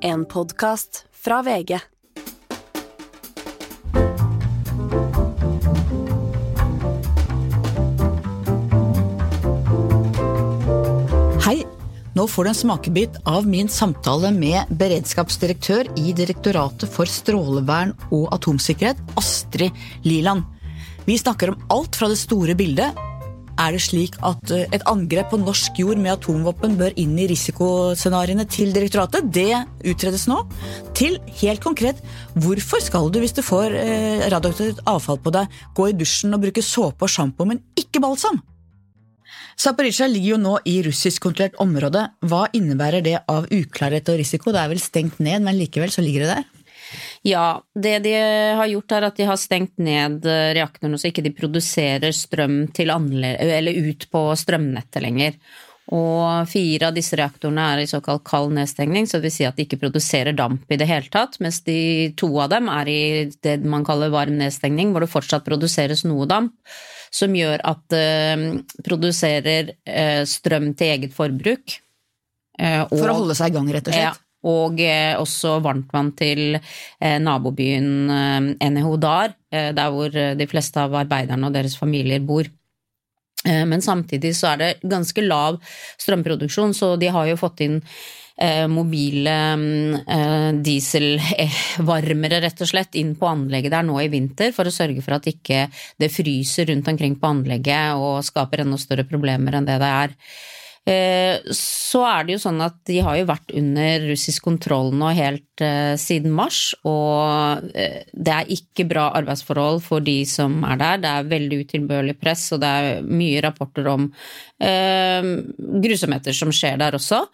En podkast fra VG. Hei! Nå får du en smakebit av min samtale med beredskapsdirektør i Direktoratet for strålevern og atomsikkerhet, Astrid Liland. Vi snakker om alt fra det store bildet. Er det slik at eh, et angrep på norsk jord med atomvåpen bør inn i risikoscenarioene til direktoratet? Det utredes nå. Til helt konkret, hvorfor skal du hvis du får eh, radioaktivt avfall på deg, gå i dusjen og bruke såpe og sjampo, men ikke balsam? Zaporizjzja ligger jo nå i russiskkontrollert område. Hva innebærer det av uklarhet og risiko? Det er vel stengt ned, men likevel så ligger det der? Ja, det de har gjort er at de har stengt ned reaktorene så ikke de produserer strøm til ut på strømnettet lenger. Og fire av disse reaktorene er i såkalt kald nedstengning, så det vil si at de ikke produserer damp i det hele tatt, mens de to av dem er i det man kaller varm nedstengning, hvor det fortsatt produseres noe damp som gjør at det eh, produserer eh, strøm til eget forbruk. Eh, og, For å holde seg i gang, rett og slett? Ja, og også varmtvann til nabobyen Enehodar, der hvor de fleste av arbeiderne og deres familier bor. Men samtidig så er det ganske lav strømproduksjon, så de har jo fått inn Eh, mobile eh, dieselvarmere, rett og slett, inn på anlegget der nå i vinter, for å sørge for at ikke det fryser rundt omkring på anlegget og skaper enda større problemer enn det det er. Eh, så er det jo sånn at de har jo vært under russisk kontroll nå helt siden mars, og det er ikke bra arbeidsforhold for de som er der. Det er veldig utilbørlig press, og det er mye rapporter om grusomheter som skjer der også.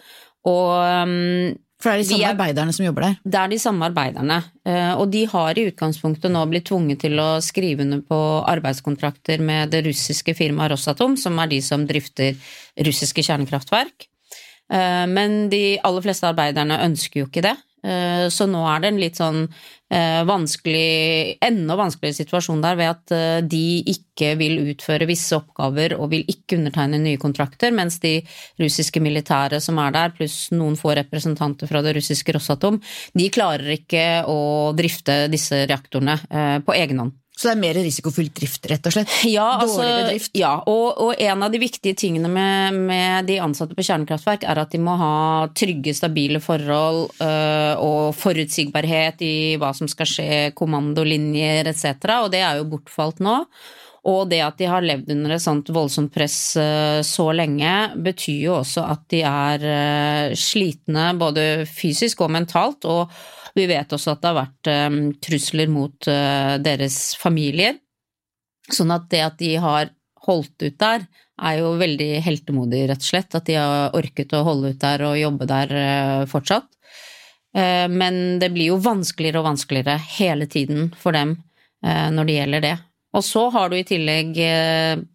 Og um, for det er de samme er, arbeiderne som jobber der? Det er de samme arbeiderne. Eh, og de har i utgangspunktet nå blitt tvunget til å skrive under på arbeidskontrakter med det russiske firmaet Rosatom, som er de som drifter russiske kjernekraftverk. Eh, men de aller fleste arbeiderne ønsker jo ikke det. Eh, så nå er det en litt sånn eh, vanskelig, enda vanskeligere situasjon der ved at eh, de ikke vil utføre visse oppgaver og vil ikke undertegne nye kontrakter, mens de russiske militære som er der, pluss noen få representanter fra det russiske Rosatom, de klarer ikke å drifte disse reaktorene på egen hånd. Så det er mer risikofylt drift, rett og slett? Ja, altså, drift? Ja, og, og, en av de viktige tingene med, med, de ansatte på kjernekraftverk er at de må ha trygge, stabile forhold øh, og forutsigbarhet i hva som skal skje, kommandolinjer etc., og det er jo bortfalt nå. Og det at de har levd under et sånt voldsomt press øh, så lenge, betyr jo også at de er øh, slitne både fysisk og mentalt. og vi vet også at det har vært um, trusler mot uh, deres familier. Sånn at det at de har holdt ut der, er jo veldig heltemodig, rett og slett. At de har orket å holde ut der og jobbe der uh, fortsatt. Uh, men det blir jo vanskeligere og vanskeligere hele tiden for dem når det gjelder det. Og så har du i tillegg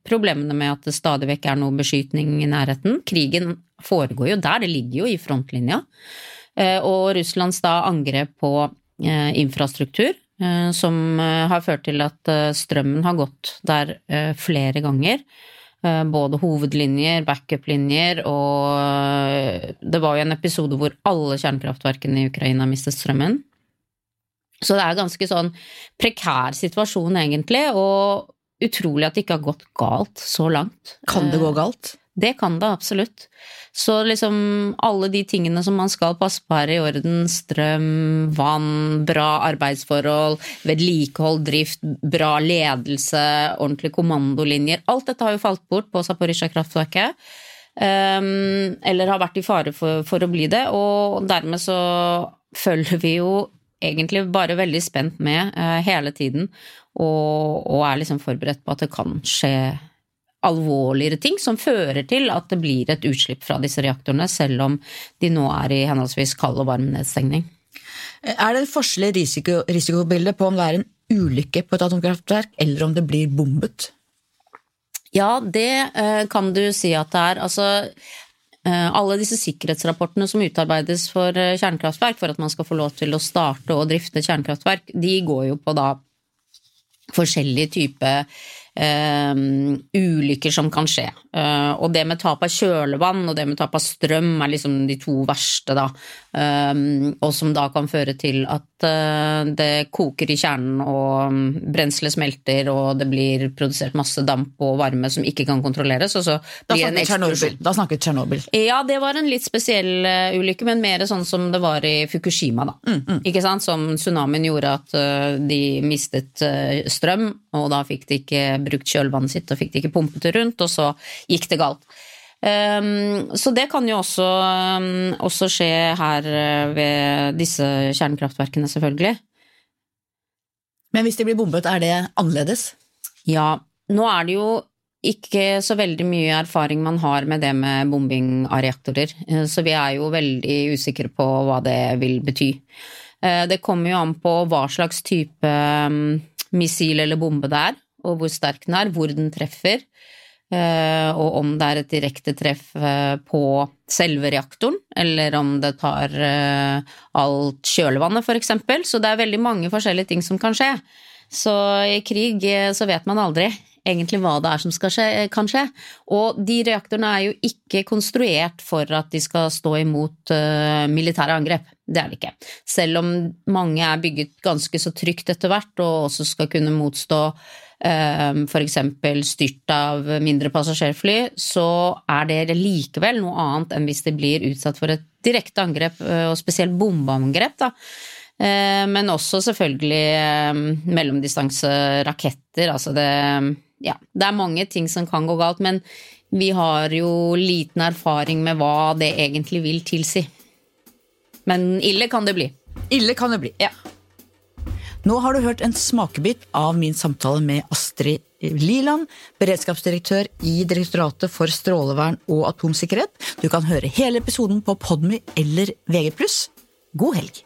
problemene med at det stadig vekk er noe beskytning i nærheten. Krigen foregår jo der, det ligger jo i frontlinja. Eh, og Russlands da angrep på eh, infrastruktur, eh, som har ført til at strømmen har gått der flere ganger. Både hovedlinjer, backup-linjer, og det var jo en episode hvor alle kjernekraftverkene i Ukraina mistet strømmen. Så det er en ganske sånn prekær situasjon, egentlig, og utrolig at det ikke har gått galt så langt. Kan det gå galt? Det kan det absolutt. Så liksom alle de tingene som man skal passe på her i orden, strøm, vann, bra arbeidsforhold, vedlikehold, drift, bra ledelse, ordentlige kommandolinjer Alt dette har jo falt bort på Zaporizjzja-kraftverket. Um, eller har vært i fare for, for, å bli det, og dermed så følger vi jo egentlig bare veldig spent med uh, hele tiden, og, og er liksom forberedt på at det kan skje alvorligere ting som fører til at det blir et utslipp fra disse reaktorene, selv om de nå er i henholdsvis kald og varm nedstengning. Er det forskjell i risiko, risikobildet på om det er en ulykke på et atomkraftverk, eller om det blir bombet? Ja, det eh, kan du si at det er. Altså, eh, alle disse sikkerhetsrapportene som utarbeides for eh, kjernekraftverk for at man skal få lov til å starte og drifte kjernekraftverk, de går jo på da forskjellige typer eh, ulykker som kan skje. Uh, og det med tap av kjølevann og det med tap av strøm er liksom de to verste, da. Eh, og som da kan føre til at eh, det koker i kjernen og mm, brenselet smelter og det blir produsert masse damp og varme som ikke kan kontrolleres, og så blir da, snakket en. Da snakket Tsjernobyl. Ja, det var en litt spesiell eh, ulykke, men mer sånn som det var i Fukushima, da. Mm, Ikke sant? Som tsunamien gjorde at eh, de mistet strøm, og da fikk de ikke brukt kjølvannet sitt, og fikk de ikke pumpet det rundt, og så gikk det galt. Um, så det kan jo også, um, også skje her eh, ved disse kjernekraftverkene, selvfølgelig. Men hvis de blir bombet, er det annerledes? Ja, nå er det jo ikke så veldig mye erfaring man har med det med bombing av reaktorer, eh, så vi er jo veldig usikre på hva det vil bety. Eh, Det kommer jo an på hva slags type mm, missil eller bombe det er, og hvor sterk den er, hvor den treffer, og om det er et direkte treff eh, på selve reaktoren, eller om det tar eh, alt kjølevannet, eksempel. Så det er veldig mange forskjellige ting som kan skje. Så i krig eh, så vet man aldri egentlig hva det er som skje, kan skje. Og de reaktorene er jo ikke konstruert for at de skal stå imot eh, militære angrep. Det er det ikke. Selv om mange er bygget ganske så trygt etter hvert, og også skal kunne motstå eh, f.eks. styrt av mindre passasjerfly, så er det likevel noe annet enn hvis de blir utsatt for et direkte angrep, eh, og spesielt bombeangrep. da. Eh, Men også selvfølgelig eh, mellomdistanseraketter. Altså det Ja, det er mange ting som kan gå galt, men vi har jo liten erfaring med hva det egentlig vil tilsi. Men ille kan det bli. Ille kan det bli. Ja. Nå har du hørt en smakebit av min samtale med Astrid Liland, beredskapsdirektør i Direktoratet for strålevern og atomsikkerhet. Du kan høre hele episoden på Podmy eller VG+. God helg!